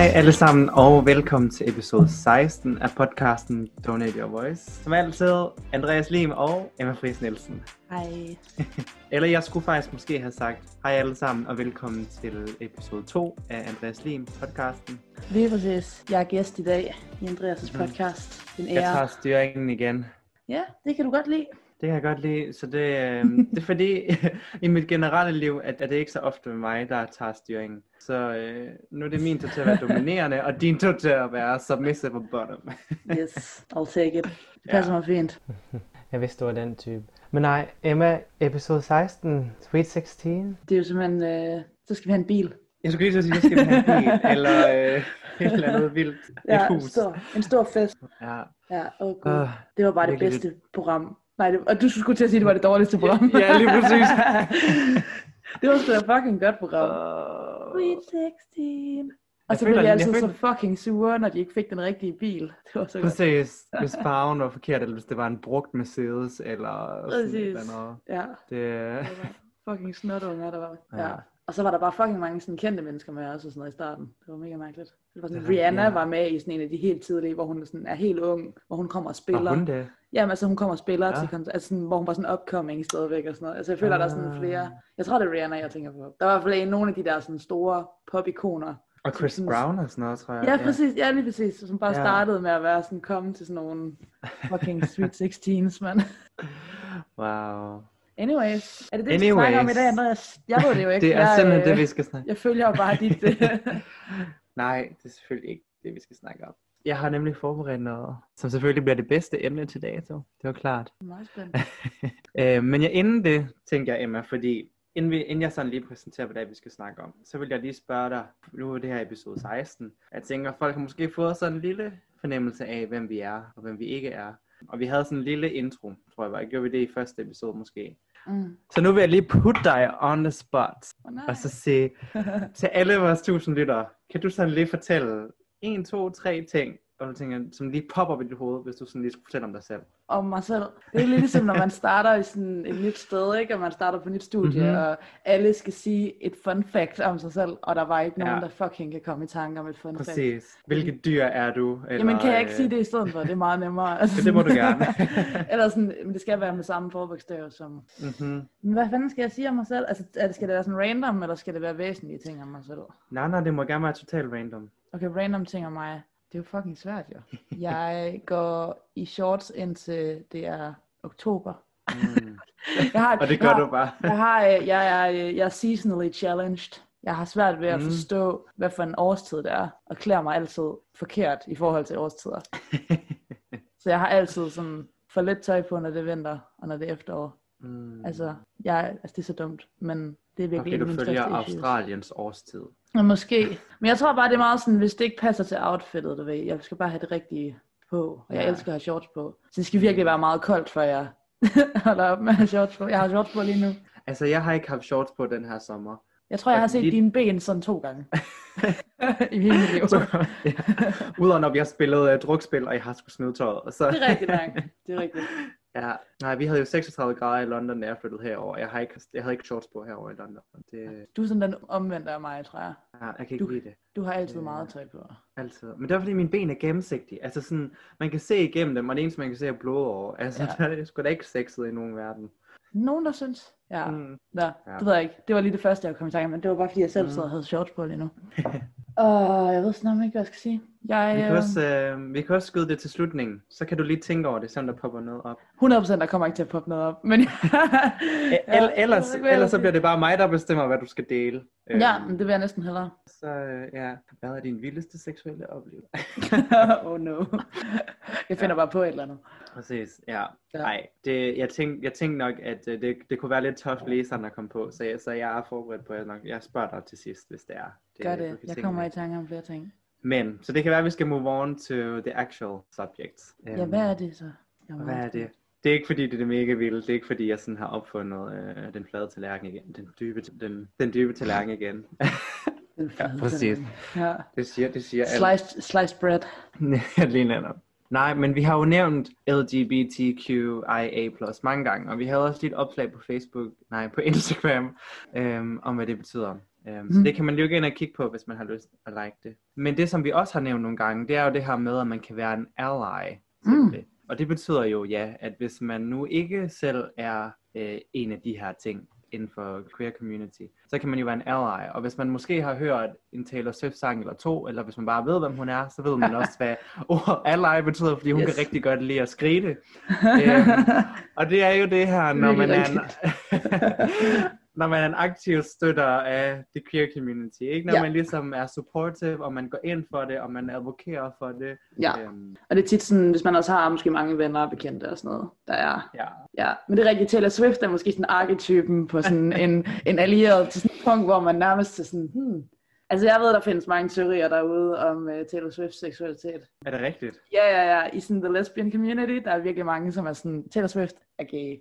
Hej alle sammen, og velkommen til episode 16 af podcasten Donate Your Voice. Som altid, Andreas Lim og Emma Friis Nielsen. Hej. Eller jeg skulle faktisk måske have sagt, hej alle sammen, og velkommen til episode 2 af Andreas Lim podcasten. Lige præcis. Jeg er gæst i dag i Andreas' podcast. En Jeg ære. tager styringen igen. Ja, det kan du godt lide. Det kan jeg godt lide, så det, øh, det er fordi i mit generelle liv, at, at det ikke så ofte med mig, der tager styringen. Så øh, nu er det min tur til at være dominerende, og din tur til at være submissive og bottom. Yes, I'll take it. Det passer Ja. mig fint. Jeg vidste, du var den type. Men nej, Emma, episode 16, Sweet 16. Det er jo simpelthen, øh, så skal vi have en bil. Jeg skulle lige så sige, at jeg skal have en bil, eller øh, et eller andet vildt. Ja, et en hus. stor, en stor fest. Ja. Ja, åh oh, gud. Uh, Det var bare det bedste program. Nej, det, og du skulle til at sige, at det var det dårligste program. Ja, lige præcis. det var sgu da fucking godt program. uh, Sweet 16. Og så blev de altid føler- så fucking sure, når de ikke fik den rigtige bil. Det var så godt. Præcis. Hvis farven var forkert, eller hvis det var en brugt Mercedes, eller sådan et Præcis. eller andet. Ja, Det, det var fucking snotunger, der var. Ja. Ja. Og så var der bare fucking mange sådan kendte mennesker med også og sådan noget i starten. Det var mega mærkeligt. Det var sådan, Ja, Rihanna ja. var med i sådan en af de helt tidlige, hvor hun sådan er helt ung, hvor hun kommer og spiller. var hun det? Jamen altså hun kommer og spiller Ja. ja. til koncert, altså sådan, hvor hun var sådan upcoming stadigvæk og sådan noget. Altså jeg føler, der er sådan Ah. flere, jeg tror det er Rihanna, jeg tænker på. Der var i hvert fald nogle af de der sådan store pop-ikoner. Og Chris Sådan- Brown og sådan noget, tror jeg. Ja, præcis, ja lige præcis, som bare Ja. startede med at være sådan, komme til sådan nogle fucking Sweet 16's, mand. Wow. Anyways, er det det, vi skal snakke om i dag, Anyways. Andreas? Jeg ved det jo ikke. Det er jeg, simpelthen øh, det, vi skal snakke Jeg følger jo bare dit... øh, Nej, det er selvfølgelig ikke det, vi skal snakke om. Jeg har nemlig forberedt noget, som selvfølgelig bliver det bedste emne til dato. Det var klart. Meget spændende. Øh, men jeg, inden det, tænker jeg, Emma, fordi inden, vi, inden jeg sådan lige præsenterer, hvad det er, vi skal snakke om, så vil jeg lige spørge dig, nu er det her episode 16, jeg tænker, folk har måske fået sådan en lille fornemmelse af, hvem vi er, og hvem vi ikke er. Og vi havde sådan en lille intro, tror jeg var. Gjorde vi det i første episode måske? Mm. Så nu vil jeg lige putte dig on the spot, Oh, nej. og så sige til alle vores tusind lyttere, kan du sådan lige fortælle en, to, tre ting, og du tænker, som lige popper op i dit hoved, hvis du sådan lige skulle fortælle om dig selv. Om mig selv. Det er lidt ligesom, når man starter i sådan et nyt sted, ikke? Og man starter på et nyt studie, Mhm. mm-hmm. og alle skal sige et fun fact om sig selv, og der var ikke nogen, Ja. der fucking kan komme i tanke om et fun fact. Præcis. Hvilket dyr er du? Eller, Jamen, kan jeg ikke øh, sige det i stedet for? Det er meget nemmere. Altså, det må du gerne. Eller sådan, men det skal være med samme forbogstav som... mm-hmm. Men hvad fanden skal jeg sige om mig selv? Altså, skal det være sådan random, eller skal det være væsentlige ting om mig selv? Nej, nej, det må gerne være totalt random. Okay, random ting om mig. Det er jo fucking svært, jo. Jeg går i shorts indtil det er oktober. Mm. Jeg har, Og det jeg gør har, du bare. Jeg, har, øh, jeg, er, øh, jeg er seasonally challenged. Jeg har svært ved at Mm. forstå, hvad for en årstid det er, og klæder mig altid forkert i forhold til årstider. Så jeg har altid sådan for lidt tøj på, når det er vinter, og når det er efterår. mm. Altså, jeg, altså det er så dumt, men det er virkelig Fordi en af du følger største. Australiens årstid. Ja, måske. Men jeg tror bare, det er meget sådan, hvis det ikke passer til outfittet, du ved. Jeg skal bare have det rigtige på, og jeg Ja. elsker at have shorts på. Så det skal virkelig være meget koldt, før jeg holder op med at have shorts på. Jeg har shorts på lige nu. Altså, jeg har ikke haft shorts på den her sommer. Jeg tror, jeg har set Lige- dine ben sådan to gange. I hele mit liv. Så, ja. Udover når vi har spillet uh, drukspil, og jeg har skulle smide tøjet. Så, Det er rigtigt nok. Det er rigtigt. Ja. Nej, vi havde jo 36 grader i London, da jeg flyttede herover. Jeg, har ikke, jeg havde ikke shorts på herover i London. Det, Du er sådan den omvendte af mig, tror jeg. ja, jeg kan ikke Du- lide det. Du har altid Øh. meget tøj på. Altid. Men det er fordi mine ben er gennemsigtige. Altså sådan, man kan se igennem dem, og det eneste man kan se er blodår. Altså, Ja. ja. det er sgu da ikke sexet i nogen verden. Nogen, der synes. Ja, Mm. Nå, Ja. det ved jeg ikke. Det var lige det første, jeg kom i tanke om, men det var bare, fordi jeg selv Mm. sad og havde shorts på lige nu. Og jeg ved snart ikke, hvad jeg skal sige. Jeg, Vi kan, øh, også, øh, vi kan også skyde det til slutningen. Så kan du lige tænke over det, selvom der popper noget op. 100% der kommer ikke til at poppe noget op, men... Ja, ellers, ellers så bliver det bare mig, der bestemmer, hvad du skal dele. Ja, Øhm, men det vil jeg næsten hellere. Så øh, ja, hvad er din vildeste seksuelle oplevelse? oh no. Jeg finder bare på et eller andet. Præcis, ja. Ja. Nej, det, jeg, tænkte, jeg tænkte nok, at øh, det, det kunne være lidt tough læseren at komme på, så jeg, så jeg er forberedt på, at jeg, nok, jeg spørger dig til sidst, hvis det er. det Gør det. Jeg kommer i tanke om flere ting. Men, så det kan være, at vi skal move on to the actual subject. Ja, Øhm, hvad er det så? Jeg Hvad er det? Det er ikke fordi, det er det mega vildt. Det er ikke fordi, jeg sådan har opfundet øh, den flade tallerken igen. Den dybe, den, den dybe tallerken igen. ja, præcis. Ja. Det siger, det siger. Sliced, sliced bread. Lige netop. Nej, men vi har jo nævnt LGBTQIA+, mange gange, og vi havde også lidt opslag på Facebook, nej, på Instagram, øhm, om hvad det betyder. Så Mm. det kan man jo gå ind og kigge på, hvis man har lyst at like det. Men det, som vi også har nævnt nogle gange, det er jo det her med, at man kan være en ally. Mm. det. Og det betyder jo, ja, at hvis man nu ikke selv er øh, en af de her ting inden for queer community, så kan man jo være en ally. Og hvis man måske har hørt en Taylor Swift-sang eller to, eller hvis man bare ved, hvem hun er, så ved man også, hvad ordet ally betyder, fordi hun Yes. kan rigtig godt lide at skrige det. øhm, og det er jo det her, når man er en, når man er en aktiv støtter af the queer community, ikke? Når Ja. ja. man ligesom er supportive, og man går ind for det, og man advokerer for det. ja, Øhm, og det er tit sådan, hvis man også har måske mange venner og bekendte og sådan noget, der er ja. Ja, men det er rigtigt. Taylor Swift er måske sådan arketypen på sådan en, en allieret til sådan et punkt, hvor man nærmest er sådan, hmm. Altså jeg ved, der findes mange teorier derude om uh, Taylor Swifts seksualitet. Er det rigtigt? Ja, ja, ja. I sådan the lesbian community, der er virkelig mange, som er sådan, Taylor Swift er gay,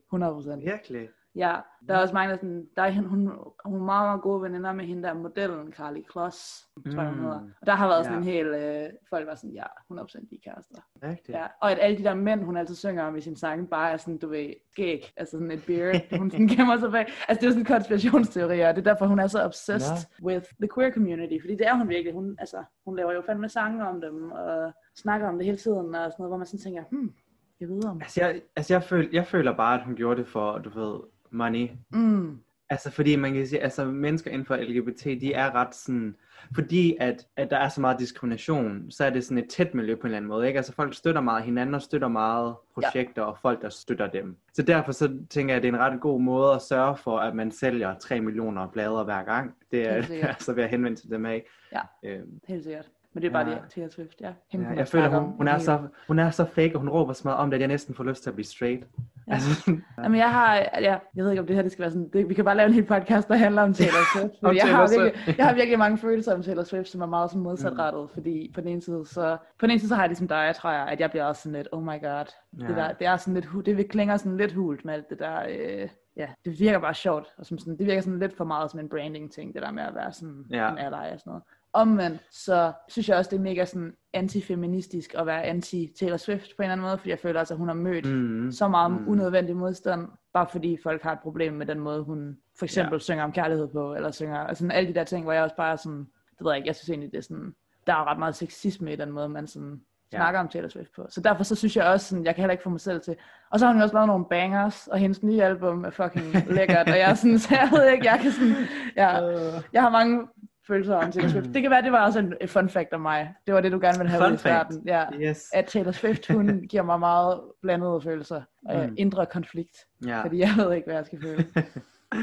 100%. Virkelig? Ja, der er også mange, der er sådan, der er, hun, hun er meget, meget gode veninder med hende der modellen, Carly Kloss, tror jeg hun Mm. hedder. Og der har været sådan Ja. en hel, øh, folk var sådan, ja, 100% de er kærester. Rigtigt? Ja, og at alle de der mænd, hun altid synger om i sin sange, bare er sådan, du ved, skæg, altså sådan et beard, hun sådan gemmer sig bag. Altså det er sådan en konspirationsteori, og det er derfor, hun er så obsessed with the queer community, fordi det er hun virkelig, hun, altså, hun laver jo fandme sange om dem, og snakker om det hele tiden, og sådan noget, hvor man sådan tænker, hmm, jeg ved om. Altså, jeg, altså jeg, føl, jeg føler bare, at hun gjorde det for, du ved, money. Mm, Altså, fordi man kan sige, altså mennesker inden for LGBT, de er ret sådan, fordi at, at der er så meget diskrimination, så er det sådan et tæt miljø på en eller anden måde, ikke? Altså folk støtter meget hinanden og støtter meget projekter og folk, der støtter dem. Så derfor så tænker jeg, at det er en ret god måde at sørge for, at man sælger 3 millioner blader hver gang. Det er altså ved at henvende til dem af. Ja. Øhm, helt sikkert. Men det er bare Ja. det, Taylor Swift, ja. Hende, ja, jeg føler, hun, hun, er så, hun er så fake, og hun råber så meget om det, at jeg næsten får lyst til at blive straight. Altså, Jamen, jeg har, ja, jeg ved ikke, om det her det skal være sådan, det, vi kan bare lave en hel podcast, der handler om Taylor Swift. Om jeg, Taylor har virkelig, jeg har virkelig mange følelser om Taylor Swift, som er meget sådan modsatrettet, mm. fordi på den ene side, så, på den ene side, så har jeg ligesom dig, tror jeg, at jeg bliver også sådan lidt, oh my god, ja. Det, der, det er sådan lidt, det klinger sådan lidt hult med alt det der, øh, ja, det virker bare sjovt, og som sådan, det virker sådan lidt for meget som en branding ting, det der med at være sådan Ja. en ally og sådan noget. Omvendt, så synes jeg også, det er mega sådan antifeministisk at være anti-Taylor Swift på en eller anden måde, fordi jeg føler også, at hun har mødt mm, så meget Mm. unødvendig modstand, bare fordi folk har et problem med den måde, hun for eksempel ja. synger om kærlighed på, eller synger, altså alle de der ting, hvor jeg også bare er sådan, det ved jeg ikke, jeg synes egentlig, det er sådan, der er ret meget sexisme i den måde, man sådan Ja. snakker om Taylor Swift på. Så derfor så synes jeg også, sådan, jeg kan heller ikke få mig selv til. Og så har hun jo også lavet nogle bangers, og hendes nye album er fucking lækkert, og jeg er sådan, så jeg ved ikke, jeg kan sådan, ja, Øh, jeg har mange følelser om Taylor Swift. Det kan være, det var også en fun fact om mig. Det var det, du gerne ville have Fun ud i starten. Ja yes. at Taylor Swift, hun giver mig meget blandede følelser. Mm. Mm. indre konflikt. Ja. Fordi jeg ved ikke, hvad jeg skal føle.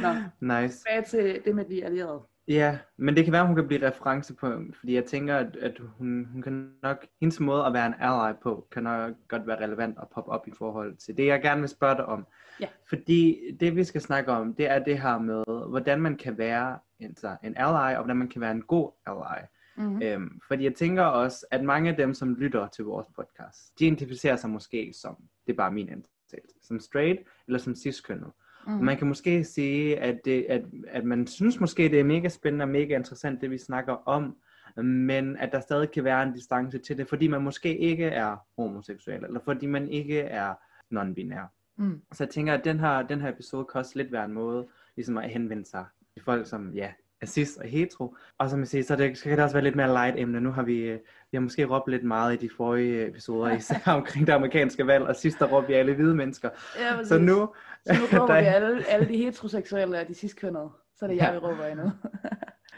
Nå, nice. tilbage til det med de allierede. Ja, men det kan være, at hun kan blive referencepunkt, fordi jeg tænker, at, at hun, hun kan nok, hendes måde at være en ally på, kan nok godt være relevant at poppe op i forhold til det, jeg gerne vil spørge dig om. Ja. Fordi det, vi skal snakke om, det er det her med, hvordan man kan være altså, en ally, og hvordan man kan være en god ally. Mm-hmm. Øhm, fordi jeg tænker også, at mange af dem, som lytter til vores podcast, de identificerer sig måske som, det er bare min antagelse, som straight eller som cis-kønnet. Mm. Og man kan måske sige, at, det, at, at man synes måske, det er mega spændende og mega interessant, det vi snakker om, men at der stadig kan være en distance til det, fordi man måske ikke er homoseksuel, eller fordi man ikke er non-binær. Mm. Så jeg tænker, at den her, den her episode kan også lidt være en måde, ligesom at henvende sig til folk, som ja, er cis og hetero. Og som jeg siger, så, det, så kan det også være lidt mere light emne. Nu har vi, øh, vi har måske råbt lidt meget i de forrige episoder, især omkring det amerikanske valg, og sidst der råbte vi alle hvide mennesker. Ja, Så nu, så nu råber der- vi alle, alle de heteroseksuelle og de cidskønnede. Så er det jeg, vi råber endnu.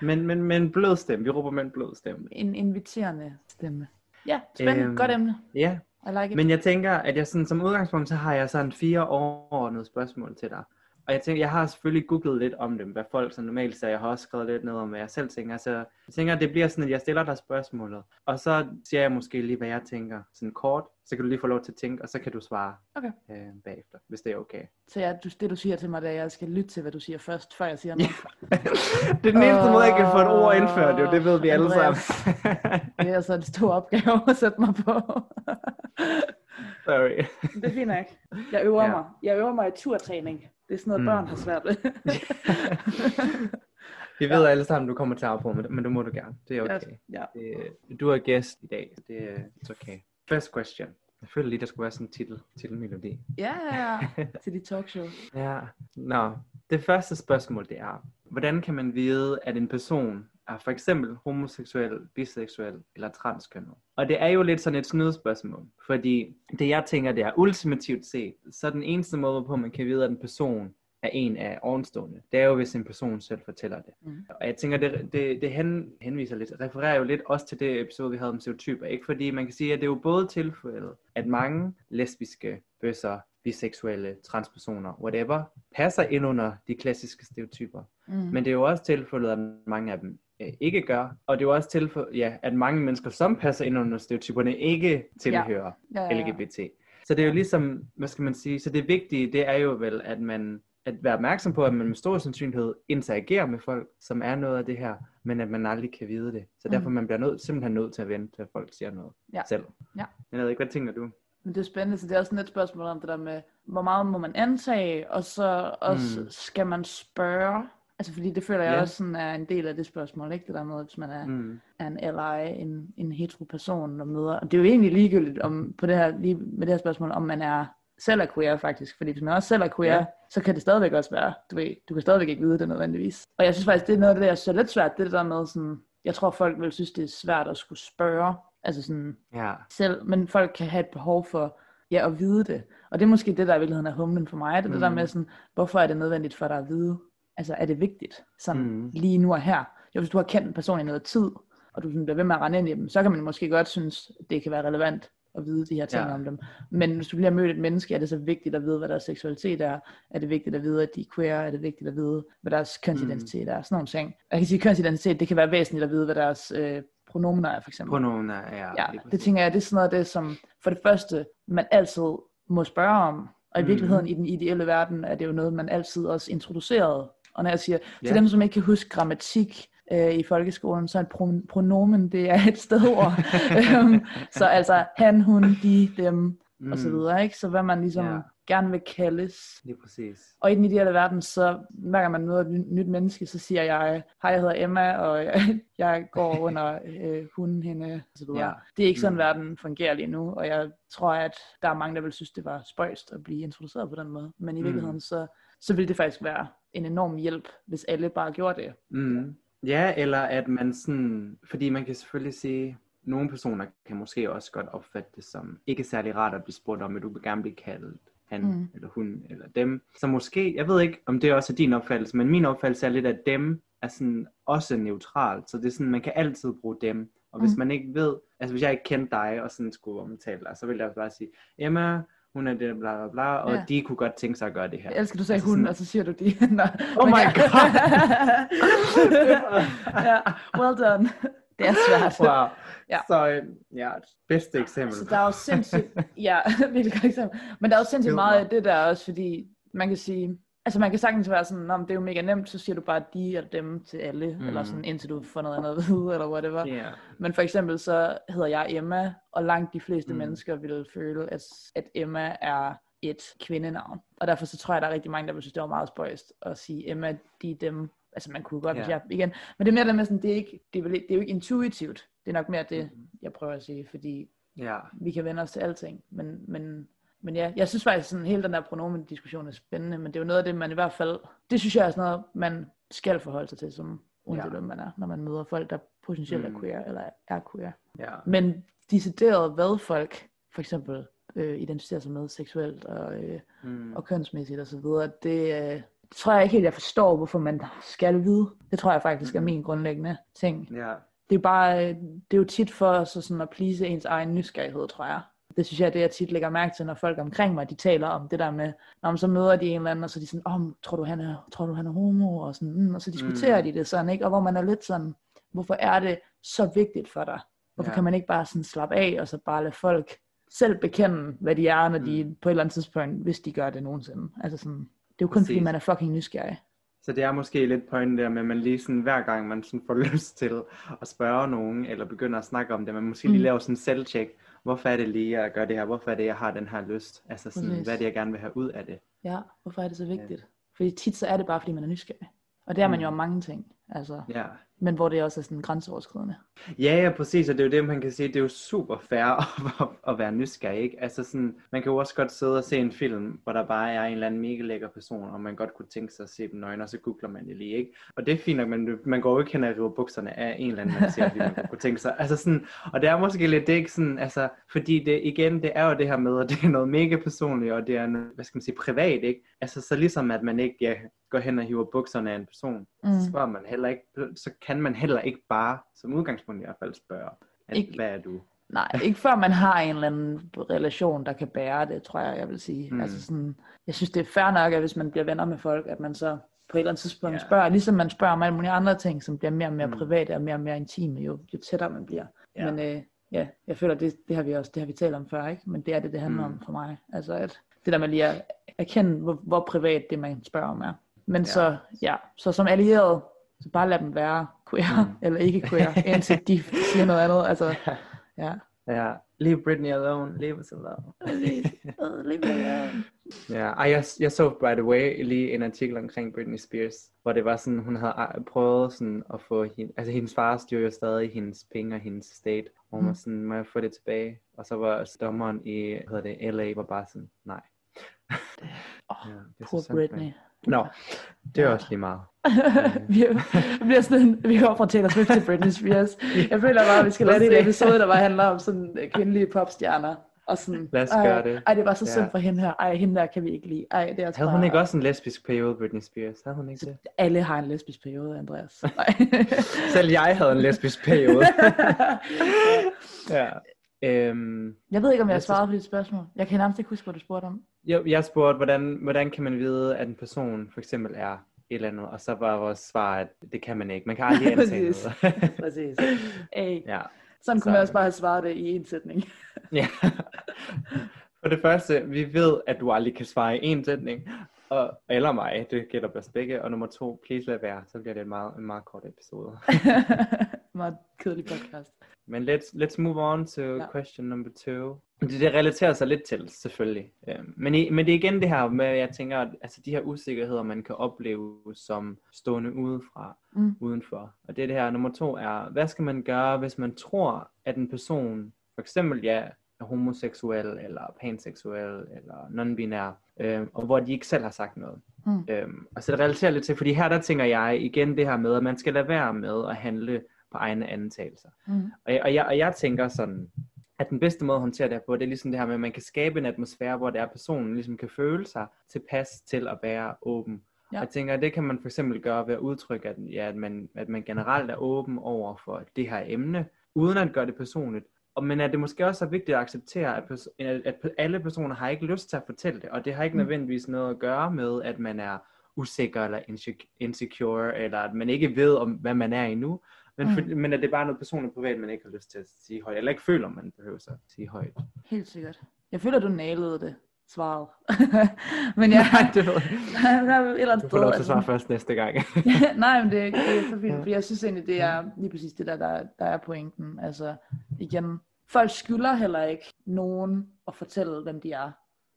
Men, men, men blød stemme. Vi råber med en blød stemme. en inviterende stemme. Ja, spændende. Øhm, Godt emne. Ja, I like it. men jeg tænker, at jeg sådan, som udgangspunkt, så har jeg sådan fire overordnede spørgsmål til dig. Og jeg tænker, jeg har selvfølgelig googlet lidt om dem, hvad folk så normalt siger. Jeg har også skrevet lidt ned om, hvad jeg selv tænker. Så jeg tænker, at det bliver sådan, at jeg stiller dig spørgsmålet. Og så siger jeg måske lige, hvad jeg tænker. Sådan kort, så kan du lige få lov til at tænke, og så kan du svare Okay. øh, bagefter, hvis det er okay. Så ja, du, det du siger til mig, det er, at jeg skal lytte til, hvad du siger først, før jeg siger noget. det er den eneste måde, jeg kan få et ord indført, jo. Det ved vi alle sammen. Det er altså en stor opgave at sætte mig på. Sorry. det er fint nok. Jeg øver Ja. mig. Jeg øver mig i turtræning. Det er sådan noget, Mm. børn har svært ved. Vi ved alle sammen, du kommer til at afbryde, men, men du må du gerne. Det er okay. ja. Det, du er gæst i dag. Det er okay. First question. Jeg føler lige, der skulle være sådan en titel, titelmelodi. Ja, ja, ja. Til dit talkshow. Ja. Nå, det første spørgsmål det er, hvordan kan man vide, at en person er for eksempel homoseksuel, biseksuel eller transkønnet? Og det er jo lidt sådan et snydespørgsmål, fordi det jeg tænker, det er ultimativt set, så den eneste måde, på man kan vide, at en person er en af ovenstående. Det er jo, hvis en person selv fortæller det. Mm. Og jeg tænker, det, det, det hen, henviser lidt, refererer jo lidt også til det episode, vi havde om stereotyper, ikke? Fordi man kan sige, at det er jo både tilfældet, at mange lesbiske, bøsser, biseksuelle, transpersoner, whatever, passer ind under de klassiske stereotyper. Mm. Men det er jo også tilfældet, at mange af dem øh, ikke gør. Og det er jo også tilfældet, ja, at mange mennesker, som passer ind under stereotyperne, ikke tilhører ja, ja, ja. LGBT. Så det er jo ligesom, hvad skal man sige, så det vigtige, det er jo vel, at man at være opmærksom på, at man med stor sandsynlighed interagerer med folk, som er noget af det her, men at man aldrig kan vide det. Så derfor Mm. man bliver nødt, simpelthen nødt til at vente, til at folk siger noget Ja. selv. Ja. Jeg ved ikke, hvad tænker du? Men det er spændende, så det er også et spørgsmål om det der med, hvor meget må man antage, og så også Mm. skal man spørge. Altså fordi det føler jeg Ja. også sådan er en del af det spørgsmål, ikke? Det der med, hvis man er, Mm. er en ally, en, en hetero person, der møder. Og det er jo egentlig ligegyldigt om, på det her, lige med det her spørgsmål, om man er selv er queer faktisk. Fordi hvis man også selv er queer, Ja. så kan det stadigvæk også være, du ved, du kan stadigvæk ikke vide det nødvendigvis. Og jeg synes faktisk, det er noget af det, jeg synes er lidt svært, det der med sådan, jeg tror folk vil synes, det er svært at skulle spørge, altså sådan Ja. selv, men folk kan have et behov for, ja, at vide det. Og det er måske det, der i virkeligheden er humlen for mig, det er det der Mm. med sådan, hvorfor er det nødvendigt for dig at vide? Altså, er det vigtigt, sådan Mm. lige nu og her? Jo, hvis du har kendt en person i noget tid, og du sådan bliver ved med at rende ind i dem, så kan man måske godt synes, det kan være relevant at vide de her ting Ja. om dem. Men hvis du bliver mødt et menneske, er det så vigtigt at vide, hvad deres seksualitet er? Er det vigtigt at vide, at de er queer? Er det vigtigt at vide, hvad deres kønsidentitet Mm. er? Sådan nogle ting. Jeg kan sige, at kønsidentitet, det kan være væsentligt at vide, hvad deres øh, pronomener er, for eksempel. Af, ja, Ja, det tænker jeg, det er sådan noget af det, som for det første, man altid må spørge om. Og i Mhm. virkeligheden, i den ideelle verden, er det jo noget, man altid også introducerede. Og når jeg siger, Ja. til dem, som ikke kan huske grammatik øh, i folkeskolen, så er et pro- pronomen, det er et stedord. Øhm, så altså, han, hun, de, dem, mm. og så videre, ikke? Så hvad man ligesom Ja. gerne vil kaldes. Lige præcis. Og i den ideelle verden, så hver gang man møder et ny- nyt menneske, så siger jeg, hej, jeg hedder Emma, og jeg, jeg går under øh, hun, hende, og så videre. Ja. Det er ikke sådan, Mm. verden fungerer lige nu, og jeg tror, at der er mange, der vil synes, det var spøjst at blive introduceret på den måde. Men i Mm. virkeligheden, så, så ville det faktisk være en enorm hjælp, hvis alle bare gjorde det. Mm. Ja, eller at man sådan, fordi man kan selvfølgelig sige, nogle personer kan måske også godt opfatte det som ikke særlig rart at blive spurgt om, at du vil gerne blive kaldt han, Mm. eller hun, eller dem. Så måske, jeg ved ikke, om det også er din opfattelse, men min opfattelse er lidt, at dem er sådan også neutralt. Så det er sådan, man kan altid bruge dem. Og hvis Mm. man ikke ved, altså hvis jeg ikke kendte dig, og sådan skulle omtale dig, så ville jeg bare sige, Emma, hun er det, bla bla bla, og Ja. de kunne godt tænke sig at gøre det her. Jeg elsker, du sagde Altså hun, sådan- og så siger du de. Nå, Oh my ja. god! ja, well done. Det er svært. Wow. Ja. Så øh, ja, bedste eksempel. Så der er jo sindssygt, ja, virkelig godt eksempel. Men der er jo sindssygt meget af det der også, fordi man kan sige, altså man kan sagtens være sådan, om det er jo mega nemt, så siger du bare de eller dem til alle, mm. eller sådan, indtil du får noget andet at vide, eller whatever. Ja. Men for eksempel så hedder jeg Emma, og langt de fleste Mm. mm. mennesker vil føle, at, at Emma er et kvindenavn. Og derfor så tror jeg, der er rigtig mange, der vil synes, det var meget spøjst at sige Emma, de, dem. Altså man kunne godt, hvis jeg, igen. Men det er mere det med sådan, det er, ikke, det, er det er jo ikke intuitivt. Det er nok mere det, Mhm. jeg prøver at sige, fordi Ja. vi kan vende os til alting. Men, men, men ja, jeg synes faktisk, sådan hele den der pronomen-diskussion er spændende, men det er jo noget af det, man i hvert fald, det synes jeg er sådan noget, man skal forholde sig til, som uanset Ja. man er, når man møder folk, der potentielt Mm. er queer, eller er queer. Ja. Men decideret, hvad folk for eksempel øh, identificerer sig med seksuelt og, øh, Mm. og kønsmæssigt osv., det, øh, det tror jeg ikke helt, jeg forstår, hvorfor man skal vide. Det tror jeg faktisk er Mhm. min grundlæggende ting Ja. det er bare, øh, det er jo tit for så sådan at please ens egen nysgerrighed, tror jeg. Det synes jeg er det, jeg tit lægger mærke til, når folk omkring mig, de taler om det der med, når man så møder de en eller anden, og så er de sådan, oh, tror du, han er, tror du, han er homo? Og, sådan, mm, og så diskuterer Mm. de det sådan, ikke? Og hvor man er lidt sådan, hvorfor er det så vigtigt for dig? Hvorfor Ja. kan man ikke bare sådan slappe af, og så bare lade folk selv bekende, hvad de er, når de Mm. på et eller andet tidspunkt, hvis de gør det nogensinde. Altså sådan, det er jo kun fordi, Præcis. man er fucking nysgerrig. Så det er måske lidt pointen der med, at man lige sådan, hver gang man sådan får lyst til at spørge nogen, eller begynder at snakke om det, man måske lige Mm. laver sådan en selvtjek. Hvorfor er det lige, at gøre det her? Hvorfor er det, jeg har den her lyst? Altså sådan, Præcis. hvad er det, jeg gerne vil have ud af det? Ja, hvorfor er det så vigtigt? Fordi tit så er det bare, fordi man er nysgerrig. Og det er man Mm. jo om mange ting. Altså, Ja. Men hvor det også er sådan grænseoverskridende. Ja, ja, præcis, og det er jo det, man kan sige, det er jo super fair at, at være nysgerrig, ikke? Altså sådan, man kan jo også godt sidde og se en film, hvor der bare er en eller anden mega lækker person, og man godt kunne tænke sig at se dem nøgne, og så googler man det lige, ikke? Og det er fint nok, men man går jo ikke hen og river bukserne af en eller anden, man ser, fordi man kunne tænke sig. Altså sådan, og det er måske lidt det, ikke sådan, altså, fordi det, igen, det er jo det her med, at det er noget mega personligt, og det er, noget, hvad skal man sige, privat, ikke? Altså så ligesom, at man ikke ja, går hen og hiver bukserne af en person, Mm. så spørger man heller ikke, så kan man heller ikke bare, som udgangspunkt i hvert fald, spørge, at, Ikke- hvad er du? Nej, ikke før man har en eller anden relation, der kan bære det, tror jeg, jeg vil sige. Mm. Altså sådan, jeg synes, det er fair nok, at hvis man bliver venner med folk, at man så på et eller andet tidspunkt yeah. spørger, ligesom man spørger om alle mulige andre ting, som bliver mere og mere Mm. private og mere og mere intime, jo, jo tættere man bliver. Ja. Men øh, ja, jeg føler, det, det har vi også, det har vi talt om før, ikke? Men det er det, det handler Mm. om for mig. Altså at det der med lige at erkende, hvor, hvor privat det, man spørger om er. Men ja. så, ja, så som allieret, så bare lad dem være queer, Mm. eller ikke queer, indtil de siger noget andet. Altså, ja. Ja, leave Britney alone, leave us alone. Øh, lige med, ja. Ja, ej, jeg, jeg så by the way lige en artikel omkring Britney Spears, hvor det var sådan, hun havde ej, prøvet sådan at få hende, altså hendes far styrer jo stadig hendes penge og hendes state, og hun var Mm. sådan, må jeg få det tilbage? Og så var dommeren i, hvad hedder det, LA, var bare sådan, nej. Åh, Ja, Poor Britney. hende. Nå, det er også lige meget. vi, bliver sådan, vi går fra Taylor Swift til Britney Spears. Jeg føler bare, at vi skal det en episode, der bare handler om sådan øh, kvindelige popstjerner. Og sådan, Lad os ej, gøre det. Ej, det var så synd Ja. for hende her. Ej, hende der kan vi ikke lide. Ej, det er altså Havde bare, hun ikke også en lesbisk periode, Britney Spears? Havde hun ikke det? Alle har en lesbisk periode, Andreas. Nej. Selv jeg havde en lesbisk periode. ja. Øhm, jeg ved ikke, om jeg har svaret på dit spørgsmål. Jeg kan nærmest ikke huske, hvad du spurgte om. Jo, jeg spurgte, hvordan, hvordan kan man vide, at en person for eksempel er et eller andet, og så var vores svar, at det kan man ikke. Man kan aldrig antage noget. Præcis. Ey, ja. sådan kunne Så- man også bare have svaret det i en sætning. ja. For det første, vi ved, at du aldrig kan svare i én sætning, og, eller mig, det gælder os begge. Og nummer to, please lad være, så bliver det en meget, en meget kort episode. Meget kedelig podcast. Men let's, let's move on to Ja. question number two. Det, det relaterer sig lidt til, selvfølgelig. Øhm, Men, i, men det er igen det her med, jeg tænker, at altså, de her usikkerheder, man kan opleve som stående udefra, Mm. udenfor. Og det er det her, nummer to er, hvad skal man gøre, hvis man tror, at en person, for eksempel ja, er homoseksuel, eller panseksuel, eller non-binær, øhm, og hvor de ikke selv har sagt noget. Mm. Øhm, og så det relaterer lidt til, fordi her der tænker jeg igen det her med, at man skal lade være med at handle på egne antagelser. Mm. Og jeg, og, jeg, og jeg tænker sådan, at den bedste måde at håndtere det her på, det er ligesom det her med, at man kan skabe en atmosfære, hvor det er, personen ligesom kan føle sig tilpas til at være åben. Ja. Og jeg tænker, at det kan man for eksempel gøre ved at udtrykke, at, ja, at, man, at man generelt er åben over for det her emne, uden at gøre det personligt. Og, men at det måske også er vigtigt at acceptere, at, pers- at, alle personer har ikke lyst til at fortælle det, og det har ikke Mm. nødvendigvis noget at gøre med, at man er usikker eller insec- insecure, eller at man ikke ved, om hvad man er endnu, men, for, men at det er bare noget personligt privat, man ikke har lyst til at sige højt, eller ikke føler, man behøver at sige højt. Helt sikkert. Jeg føler, du nailede det, svaret. men ja, Nej, det ved jeg. er Du får lov til at svare først næste gang. Nej, men det, det er så fint, Ja. fordi jeg synes egentlig, det er lige præcis det der, der, der er pointen. Altså, igen, folk skylder heller ikke nogen at fortælle, hvem de er.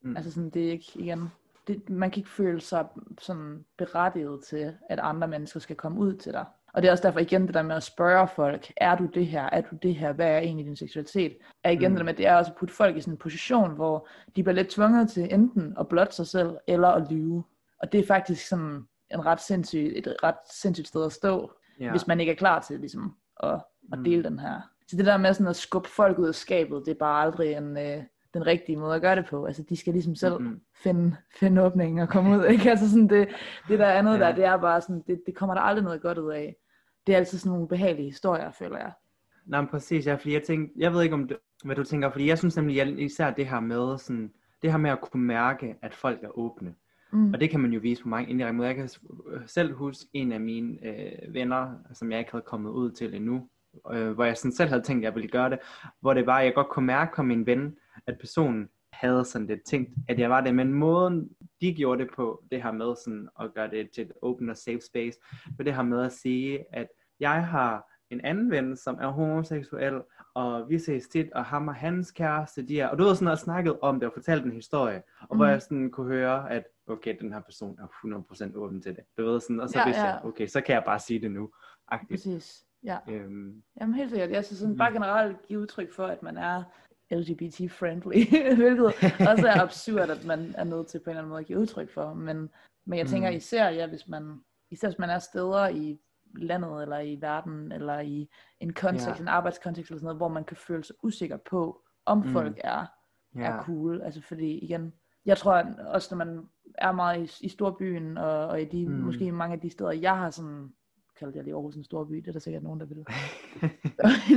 Mm. Altså sådan, det er ikke, igen, det, man kan ikke føle sig sådan berettiget til, at andre mennesker skal komme ud til dig. Og det er også derfor igen det der med at spørge folk, er du det her, er du det her, hvad er egentlig din seksualitet? Er igen Mm. mm. det der med, at det er også at putte folk i sådan en position, hvor de bliver lidt tvunget til enten at blotte sig selv, eller at lyve. Og det er faktisk sådan en ret sindssyg, et ret sindssygt sted at stå, ja. hvis man ikke er klar til ligesom, at, at Mm. dele den her. Så det der med sådan at skubbe folk ud af skabet, det er bare aldrig en, øh, den rigtige måde at gøre det på. Altså de skal ligesom selv Mhm. finde, finde åbningen og komme ud. Ikke? Altså sådan det, det der andet Ja. der, det er bare sådan, det, det kommer der aldrig noget godt ud af. Det er altid sådan nogle behagelige historier, føler jeg. Nej, men præcis, ja, fordi jeg tænkte, jeg ved ikke om, det, hvad du tænker, fordi jeg synes nemlig jeg- især det her med sådan, det her med at kunne mærke, at folk er åbne. Mm. Og det kan man jo vise på mange indirekte måder. Jeg kan selv huske en af mine øh, venner, som jeg ikke havde kommet ud til endnu, øh, hvor jeg sådan selv havde tænkt, at jeg ville gøre det, hvor det var, at jeg godt kunne mærke på min ven, at personen havde sådan lidt tænkt, at jeg var det, men måden de gjorde det på, det her med sådan at gøre det til et open og safe space, var det her med at sige, at jeg har en anden ven, som er homoseksuel, og vi ses tit, og ham og hans kæreste, de er, og du har sådan noget snakket om det, og fortalt en historie, og mm. hvor jeg sådan kunne høre, at okay, den her person er 100% åben til det. Du ved sådan, og så Ja, vidste ja. jeg, okay, så kan jeg bare sige det nu. Agtigt. Præcis. Ja. Øhm, Jamen helt sikkert. Jeg synes sådan bare generelt give udtryk for, at man er LGBT-friendly, hvilket også er absurd, at man er nødt til på en eller anden måde at give udtryk for. Men, men jeg tænker Mhm. især, ja, hvis man, især hvis man er steder i landet, eller i verden, eller i en kontekst, Ja. en arbejdskontekst, eller sådan noget, hvor man kan føle sig usikker på, om Mm. folk er, ja. er cool. Altså fordi igen, jeg tror at også når man er meget i, i storbyen, og, og i de, Mm. mm. måske mange af de steder, jeg har sådan, kaldt jeg lige Aarhus en storby, det er der sikkert nogen, der vil.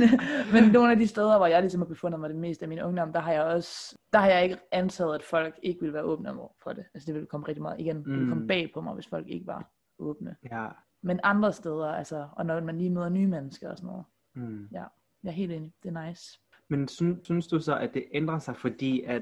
Men nogle af de steder, hvor jeg ligesom har befundet mig det meste af min ungdom, der har jeg også, der har jeg ikke antaget, at folk ikke ville være åbne for det. Altså det ville komme rigtig meget, igen, det ville komme Mm. bag på mig, hvis folk ikke var åbne. ja. Men andre steder, altså, og når man lige møder nye mennesker og sådan noget, Mm. jeg er helt enig, det er nice. Men synes, synes du så, at det ændrer sig, fordi at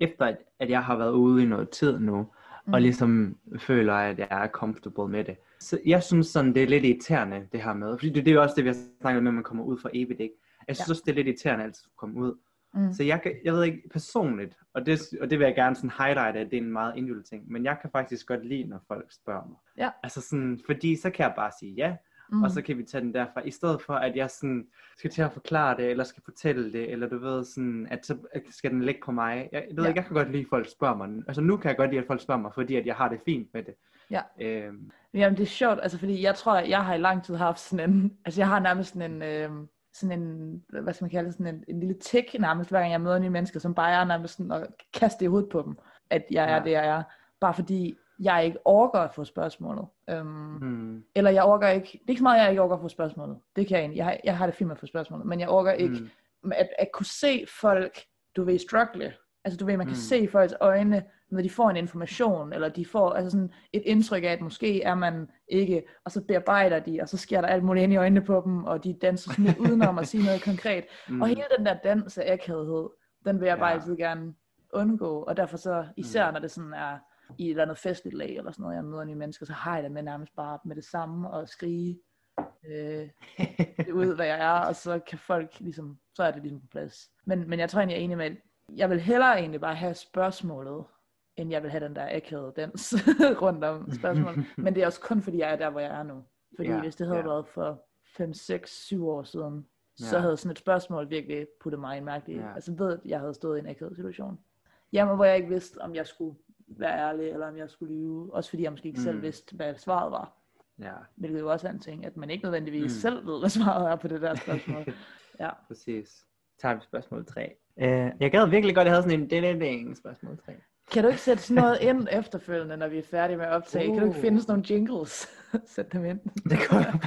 efter at, at jeg har været ude i noget tid nu, mm. og ligesom føler, at jeg er comfortable med det. Så jeg synes sådan, det er lidt irriterende, det her med. Fordi det, det er jo også det, vi har snakket med, at man kommer ud for evigt, ikke? Jeg synes Ja. også, det er lidt irriterende altid at komme ud. Mm. Så jeg, kan, jeg ved ikke personligt, og det, og det vil jeg gerne sådan highlight, at det er en meget individuel ting, men jeg kan faktisk godt lide, når folk spørger mig. Ja. Altså sådan, fordi så kan jeg bare sige ja, Mm. og så kan vi tage den derfra, i stedet for at jeg sådan skal til at forklare det, eller skal fortælle det, eller du ved sådan, at så skal den ligge på mig. Jeg, jeg ved Ja. ikke, jeg kan godt lide, at folk spørger mig. Altså nu kan jeg godt lide, at folk spørger mig, fordi at jeg har det fint med det. Ja. Øhm, Jamen det er sjovt, altså fordi jeg tror, at jeg har i lang tid haft sådan en, altså jeg har nærmest sådan en, øh, sådan en, hvad skal man kalde det, sådan en, en lille tik nærmest, hver gang jeg møder nye mennesker, som bare er nærmest sådan at kaste i hovedet på dem, at jeg er Ja. det, jeg er. Bare fordi jeg ikke overgår at få spørgsmålet. Øhm, hmm, Eller jeg overgår ikke, det er ikke så meget, jeg ikke overgår at få spørgsmålet. Det kan jeg egentlig, jeg har, jeg har det fint med at få spørgsmålet, men jeg overgår ikke hmm, at, at kunne se folk, du ved, struggle. Altså du ved, man kan Mm. mm. se folks øjne, når de får en information, eller de får altså sådan et indtryk af, at måske er man ikke, og så bearbejder de, og så sker der alt muligt ind i øjnene på dem, og de danser sådan lidt udenom at sige noget konkret. hmm, Og hele den der dans af akavighed, den vil jeg bare Ja. altid gerne undgå, og derfor så, især Mm. når det sådan er i et eller andet festligt lag, eller sådan noget, jeg møder nye mennesker, så har jeg det med nærmest bare med det samme, og skrige øh, det ud, hvad jeg er, og så kan folk ligesom, så er det ligesom på plads. Men, men jeg tror egentlig, jeg er enig med, jeg vil hellere egentlig bare have spørgsmålet, end jeg vil have den der akavede dans rundt om spørgsmålet. Men det er også kun fordi, jeg er der, hvor jeg er nu. Fordi Ja, hvis det havde ja. været for 5, 6, 7 år siden, så Ja. havde sådan et spørgsmål virkelig puttet mig i en mærkelig, ja. altså ved, at jeg havde stået i en akavet situation. Jamen, hvor jeg ikke vidste, om jeg skulle være ærlig, eller om jeg skulle lyve. Også fordi jeg måske ikke mm. selv vidste, hvad svaret var. ja, Hvilket jo også er en ting, at man ikke nødvendigvis Mm. selv ved, hvad svaret er på det der spørgsmål. ja. præcis. Tager vi spørgsmål 3. Uh, jeg gad virkelig godt, at jeg havde sådan en ding spørgsmål 3. Kan du ikke sætte sådan noget ind efterfølgende, når vi er færdige med at optage? Kan du ikke Uh. finde sådan nogle jingles? Sæt dem ind. Det kunne jeg.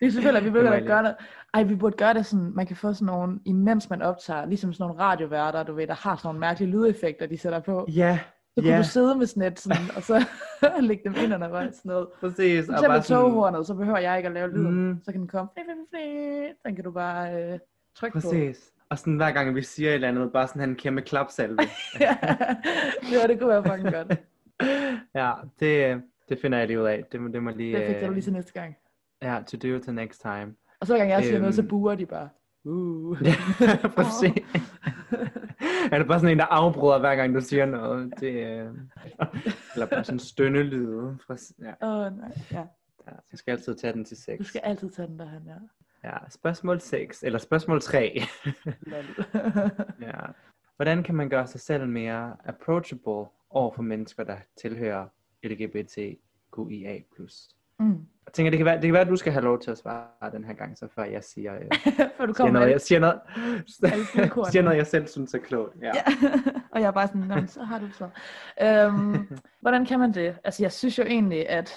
Det er selvfølgelig, at vi da jeg gøre det. Ej, vi burde gøre det sådan, man kan få sådan nogle, imens man optager, ligesom sådan nogle radioværter, du ved, der har sådan nogle mærkelige lydeffekter, de sætter på. Ja, Så kunne ja, du sidde med sådan et, sådan, og så lægge dem ind undervejs. Sådan noget. præcis. For Og bare sådan, toghornet, så behøver jeg ikke at lave lyden. Mm. Så kan den komme. Fli, fli, fli. Den kan du bare øh, trykke på. præcis. Og sådan hver gang vi siger et eller andet, bare sådan have en kæmpe klapsalve. ja, det, var, det kunne være fucking godt. ja, det, det finder jeg lige ud af. Det, det må lige... Det øh, jeg lige til næste gang. Ja, to do to next time. Og så gang jeg siger noget, så Øhm. buer de bare. Uh. Ja, præcis. er det bare sådan en, der afbryder hver gang du siger noget? Det, øh... Eller bare sådan stønnelyde. Fra... Ja, Åh, oh, nej. Ja. ja, jeg skal altid tage den til 6. Du skal altid tage den der, han er. Ja, spørgsmål 6, eller spørgsmål 3. Lol. ja. Hvordan kan man gøre sig selv mere approachable over for mennesker, der tilhører LGBTQIA+. mm. Jeg tænker, det kan, være, det kan være, at du skal have lov til at svare den her gang, så før jeg siger, øh, Før du siger, kommer noget, jeg, siger, noget, siger noget, jeg selv synes er klogt. Ja. Ja. og jeg er bare sådan, "Nå, men så har du så. Øhm, hvordan kan man det? Altså jeg synes jo egentlig, at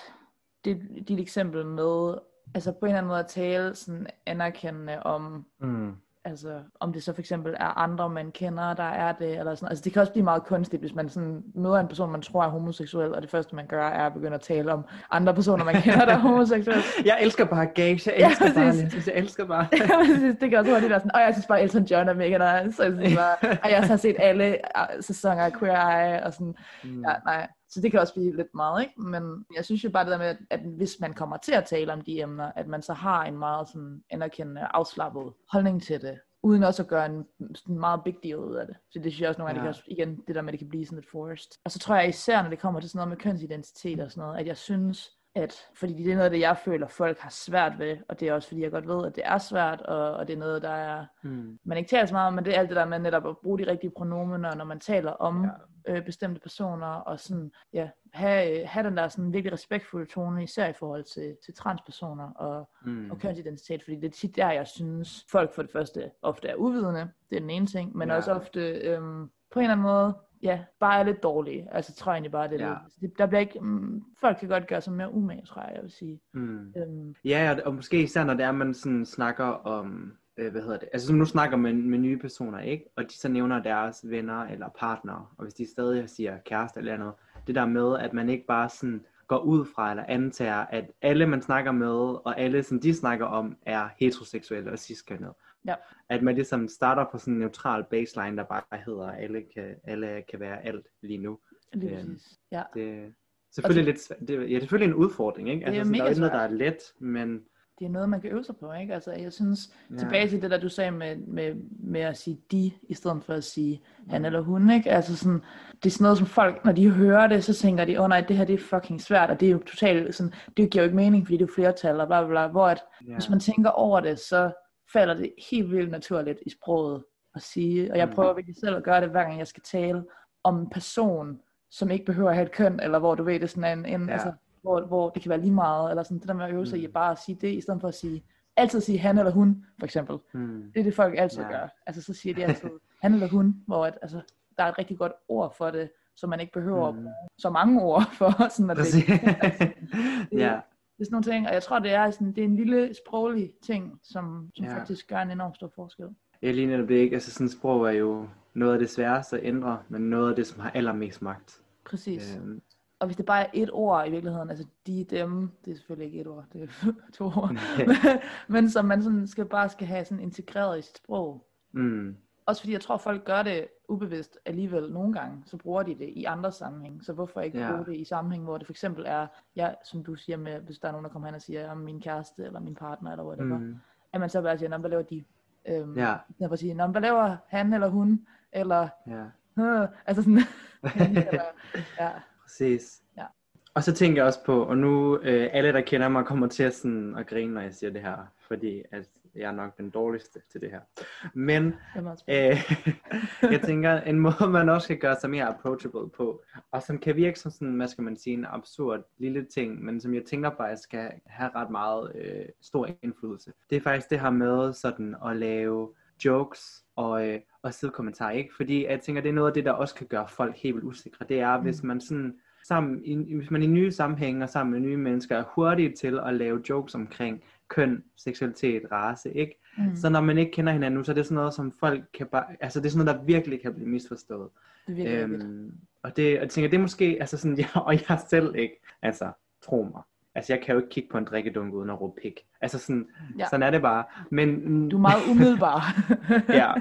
det, dit eksempel med, altså på en eller anden måde at tale sådan anerkendende om, Mm. altså om det så for eksempel er andre, man kender, der er det, eller sådan. Altså det kan også blive meget kunstigt, hvis man sådan møder en person, man tror er homoseksuel, og det første man gør, er at begynde at tale om andre personer, man kender, der er homoseksuelle. Jeg elsker bare gays. Jeg Ja, elsker bare præcis. jeg, elsker bare. Ja, det kan også hurtigt være sådan, og jeg synes bare, Elton John er mega nice, så jeg synes bare, og jeg har set alle uh, sæsoner af Queer Eye, og sådan, Mm. ja, nej. Så det kan også blive lidt meget, ikke? Men jeg synes jo bare det der med, at, at hvis man kommer til at tale om de emner, at man så har en meget sådan anerkendende, afslappet holdning til det, uden også at gøre en sådan meget big deal ud af det. Så det synes jeg også nogle gange, ja. det kan også, igen, det der med, at det kan blive sådan lidt forced. Og så tror jeg især, når det kommer til sådan noget med kønsidentitet og sådan noget, at jeg synes, at, fordi det er noget af det, jeg føler, folk har svært ved, og det er også fordi, jeg godt ved, at det er svært, og, og det er noget, der er, mm. man ikke taler så meget om, men det er alt det der med netop at bruge de rigtige pronomener, når man taler om ja. Øh, bestemte personer, og sådan, ja, have, have den der sådan virkelig respektfulde tone, især i forhold til, til transpersoner og, mm. og kønsidentitet, fordi det er tit der, jeg synes, folk for det første ofte er uvidende, det er den ene ting, men ja. også ofte øhm, på en eller anden måde ja, bare er lidt dårlige. Altså tror jeg egentlig bare, det er ja. lidt. Der bliver ikke, um, folk kan godt gøre sig mere umage, tror jeg, jeg vil sige. Mm. Um, ja, og, og måske især når det er, man sådan snakker om, øh, hvad hedder det, altså som nu snakker man med nye personer, ikke? Og de så nævner deres venner eller partnere, og hvis de stadig siger kæreste eller noget, det der med, at man ikke bare sådan går ud fra eller antager, at alle man snakker med, og alle som de snakker om, er heteroseksuelle og ciskønnede. Ja. At man ligesom starter på sådan en neutral baseline, der bare hedder, at alle kan, alle kan være alt lige nu. Lige øhm, Ja. Det, selvfølgelig det, lidt, det, ja, det er selvfølgelig en udfordring, ikke? Altså, det er, sådan, der er noget, der er let, men... Det er noget, man kan øve sig på, ikke? Altså, jeg synes, ja. tilbage til det der, du sagde med, med, med at sige de, i stedet for at sige han eller hun, ikke? Altså sådan, det er sådan noget, som folk, når de hører det, så tænker de, åh oh, nej, det her det er fucking svært, og det er jo totalt sådan, det giver jo ikke mening, fordi det er flertal, og bla bla bla, hvor at, ja. hvis man tænker over det, så falder det helt vildt naturligt i sproget at sige, og jeg mm. prøver virkelig selv at gøre det, hver gang jeg skal tale om en person, som ikke behøver at have et køn, eller hvor du ved, det sådan en, en ja. altså, hvor, hvor det kan være lige meget, eller sådan det der med at øve sig mm. i bare at sige det, i stedet for at sige, altid sige han eller hun, for eksempel. Mm. Det er det, folk altid ja. gør. Altså så siger de altid han eller hun, hvor at, altså, der er et rigtig godt ord for det, så man ikke behøver mm. så mange ord for sådan at det, altså, det, ja det er sådan nogle ting, og jeg tror, det er, sådan, det er en lille sproglig ting, som, som ja. faktisk gør en enorm stor forskel. Jeg lige netop det ikke. Altså sådan sprog er jo noget af det sværeste at ændre, men noget af det, som har allermest magt. Præcis. Øhm. Og hvis det bare er et ord i virkeligheden, altså de, dem, det er selvfølgelig ikke et ord, det er to ord, men som man sådan skal bare skal have sådan integreret i sit sprog. Mm. Også fordi jeg tror, folk gør det ubevidst alligevel nogle gange, så bruger de det i andre sammenhæng. Så hvorfor ikke ja. bruge det i sammenhæng, hvor det for eksempel er, ja, som du siger med, hvis der er nogen, der kommer hen og siger, om min kæreste, eller min partner, eller whatever, mm. at man så bare siger, hvad laver de? Øhm, ja. Derfor sige, hvad laver han eller hun? Eller, ja. Altså sådan, eller, ja. Præcis. Ja. Og så tænker jeg også på, og nu øh, alle, der kender mig, kommer til at, sådan, at grine, når jeg siger det her, fordi at jeg er nok den dårligste til det her. Men øh, jeg tænker, en måde man også kan gøre sig mere approachable på, og som kan virke som sådan, hvad skal man sige, en absurd lille ting, men som jeg tænker bare skal have ret meget øh, stor indflydelse. Det er faktisk det her med sådan at lave jokes og, øh, og sidekommentarer, ikke? Fordi jeg tænker, det er noget af det, der også kan gøre folk helt vildt usikre. Det er, mm. hvis man sådan sammen, i, hvis man i nye sammenhænge og sammen med nye mennesker er hurtige til at lave jokes omkring køn, seksualitet, race, ikke? Mm. Så når man ikke kender hinanden nu, så er det sådan noget, som folk kan bare, altså det er sådan noget, der virkelig kan blive misforstået. Det øhm, og det, og jeg tænker, det er måske, altså sådan, ja, og jeg selv ikke, altså, tro mig. Altså, jeg kan jo ikke kigge på en drikkedunk uden at råbe pik. Altså, sådan, ja. sådan er det bare. Men, du er meget umiddelbar. ja.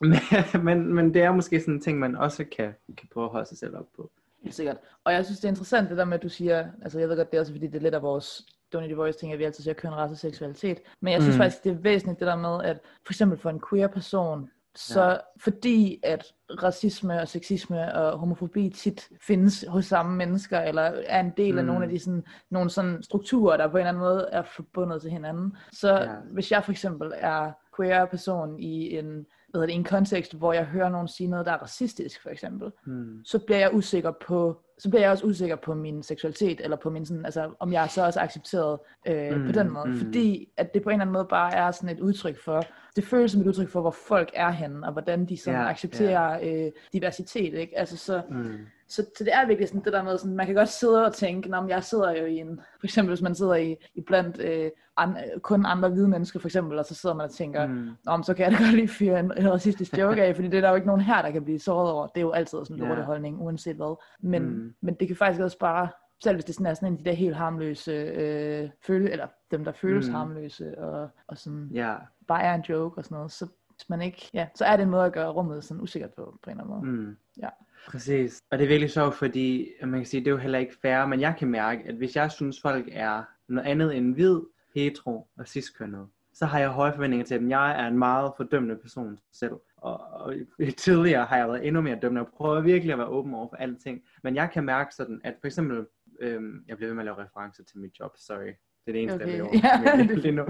Men, men, men det er måske sådan en ting, man også kan, kan prøve at holde sig selv op på. Helt sikkert. Og jeg synes, det er interessant det der med, at du siger, altså jeg ved godt, det er også fordi, det er lidt af vores Donny Voice ting, at vi altid siger køn, race og seksualitet. Men jeg synes mm. faktisk, det er væsentligt det der med, at for eksempel for en queer person, så ja. fordi at racisme og sexisme og homofobi tit findes hos samme mennesker, eller er en del mm. af nogle af de sådan, nogle sådan strukturer, der på en eller anden måde er forbundet til hinanden. Så ja. hvis jeg for eksempel er queer person i en hvad det, en kontekst, hvor jeg hører nogen sige noget, der er racistisk, for eksempel, mm. så bliver jeg usikker på, så bliver jeg også usikker på min seksualitet, eller på min sådan, altså, om jeg er så også accepteret øh, mm. på den måde, mm. fordi at det på en eller anden måde bare er sådan et udtryk for, det føles som et udtryk for, hvor folk er henne, og hvordan de sådan yeah, accepterer yeah. Øh, diversitet, ikke? Altså så, mm. Så, så det er virkelig sådan det der med, sådan, man kan godt sidde og tænke, når jeg sidder jo i en, for eksempel hvis man sidder i, i blandt øh, an, kun andre hvide mennesker for eksempel, og så sidder man og tænker, mm. om så kan jeg da godt lige fyre en, en racistisk joke af, fordi det er der jo ikke nogen her, der kan blive såret over. Det er jo altid sådan en yeah. holdning, uanset hvad. Men, mm. men det kan faktisk også bare, selv hvis det sådan er sådan en af de der helt harmløse øh, føle, eller dem der føles mm. harmløse, og, og sådan yeah. bare er en joke og sådan noget, så hvis man ikke, ja, så er det en måde at gøre rummet sådan usikkert på, på en eller anden måde. Mm. Ja. Præcis. Og det er virkelig sjovt, fordi man kan sige, det er jo heller ikke fair, men jeg kan mærke, at hvis jeg synes, folk er noget andet end hvid, hetero og ciskønnet, så har jeg høje forventninger til dem. Jeg er en meget fordømmende person selv. Og, og tidligere har jeg været endnu mere dømmende og prøver virkelig at være åben over for alting. Men jeg kan mærke sådan, at for eksempel, øhm, jeg bliver ved med at lave referencer til mit job, sorry. Det er det eneste, okay. jeg ja, det... lige nu.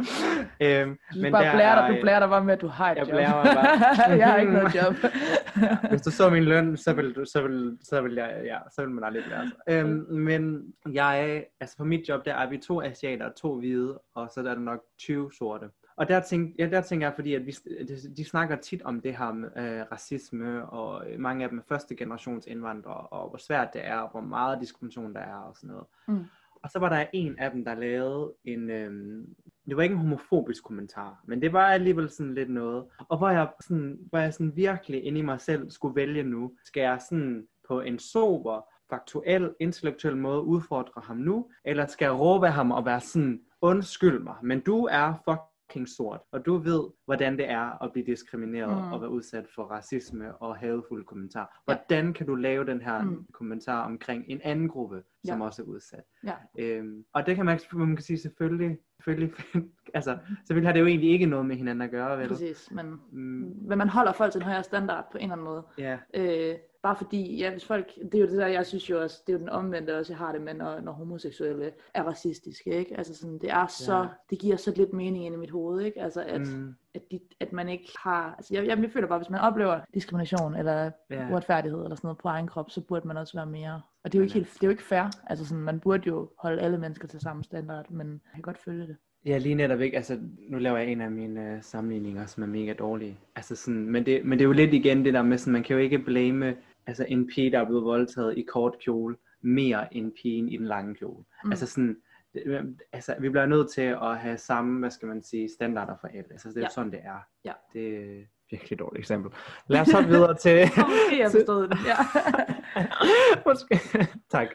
øhm, du men bare der blærer dig, du blærer dig bare med, at du har et jeg job. Jeg bare. jeg har ikke noget job. ja, hvis du så min løn, så vil, du, så vil, så vil, jeg, ja, så vil man aldrig blære sig. Øhm, men jeg, altså på mit job, der er vi to asiater, to hvide, og så der er der nok 20 sorte. Og der, tænk, ja, der tænker jeg, fordi at vi, de, de snakker tit om det her med øh, racisme, og mange af dem er første generations indvandrere, og hvor svært det er, og hvor meget diskrimination der er, og sådan noget. Mm. Og så var der en af dem, der lavede en, øhm, det var ikke en homofobisk kommentar, men det var alligevel sådan lidt noget. Og hvor jeg, sådan, hvor jeg sådan virkelig inde i mig selv skulle vælge nu, skal jeg sådan på en sober, faktuel, intellektuel måde udfordre ham nu, eller skal jeg råbe ham og være sådan, undskyld mig, men du er fuck fucking sort, og du ved, hvordan det er at blive diskrimineret mm. og være udsat for racisme og hadefulde kommentarer. Hvordan kan du lave den her mm. kommentar omkring en anden gruppe, som ja. også er udsat? Ja. Øhm, og det kan man, man kan sige selvfølgelig, selvfølgelig, altså, selvfølgelig har det jo egentlig ikke noget med hinanden at gøre, vel? Præcis, men, mm. men man holder folk til en højere standard på en eller anden måde. Ja. Øh, Bare fordi, ja, hvis folk, det er jo det der, jeg synes jo også, det er jo den omvendte også, jeg har det med, når, når homoseksuelle er racistiske, ikke? Altså sådan, det er så, ja. det giver så lidt mening ind i mit hoved, ikke? Altså at, mm. at, de, at man ikke har, altså jeg, jeg, jeg føler bare, hvis man oplever diskrimination eller ja. uretfærdighed eller sådan noget på egen krop, så burde man også være mere, og det er jo ikke helt, det er jo ikke fair, altså sådan, man burde jo holde alle mennesker til samme standard, men jeg kan godt følge det. Ja, lige netop ikke. Altså, nu laver jeg en af mine uh, sammenligninger, som er mega dårlige. Altså sådan, men, det, men det er jo lidt igen det der med, sådan, man kan jo ikke blame altså en pige, der er blevet voldtaget i kort kjole, mere end pigen i den lange kjole. Mm. Altså sådan, det, altså, vi bliver nødt til at have samme, hvad skal man sige, standarder for alle. Altså, det er ja. sådan, det er. Ja. Det er virkelig et dårligt eksempel. Lad os hoppe videre til... okay, jeg forstod det. Ja. Måske. tak.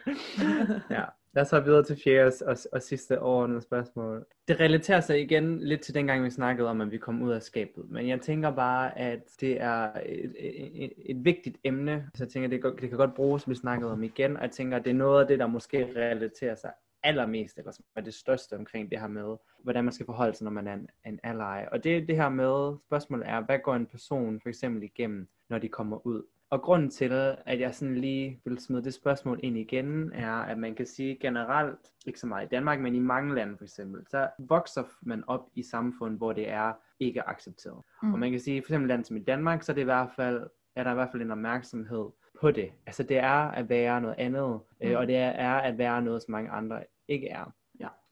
Ja. Lad os hoppe videre til fjerde og, og sidste overordnede spørgsmål. Det relaterer sig igen lidt til dengang, vi snakkede om, at vi kom ud af skabet. Men jeg tænker bare, at det er et, et, et vigtigt emne. Så jeg tænker, det, det kan godt bruges, som vi snakkede om igen. Og jeg tænker, at det er noget af det, der måske relaterer sig allermest, eller som er det største omkring det her med, hvordan man skal forholde sig, når man er en, en ally. Og det det her med, spørgsmålet er, hvad går en person for eksempel igennem, når de kommer ud? Og grunden til, at jeg sådan lige vil smide det spørgsmål ind igen, er, at man kan sige generelt, ikke så meget i Danmark, men i mange lande for eksempel, så vokser man op i samfund, hvor det er ikke accepteret. Mm. Og man kan sige, for eksempel land som i Danmark, så er det i hvert fald, er der i hvert fald en opmærksomhed på det. Altså det er at være noget andet, øh, mm. øh, og det er at være noget, som mange andre ikke er.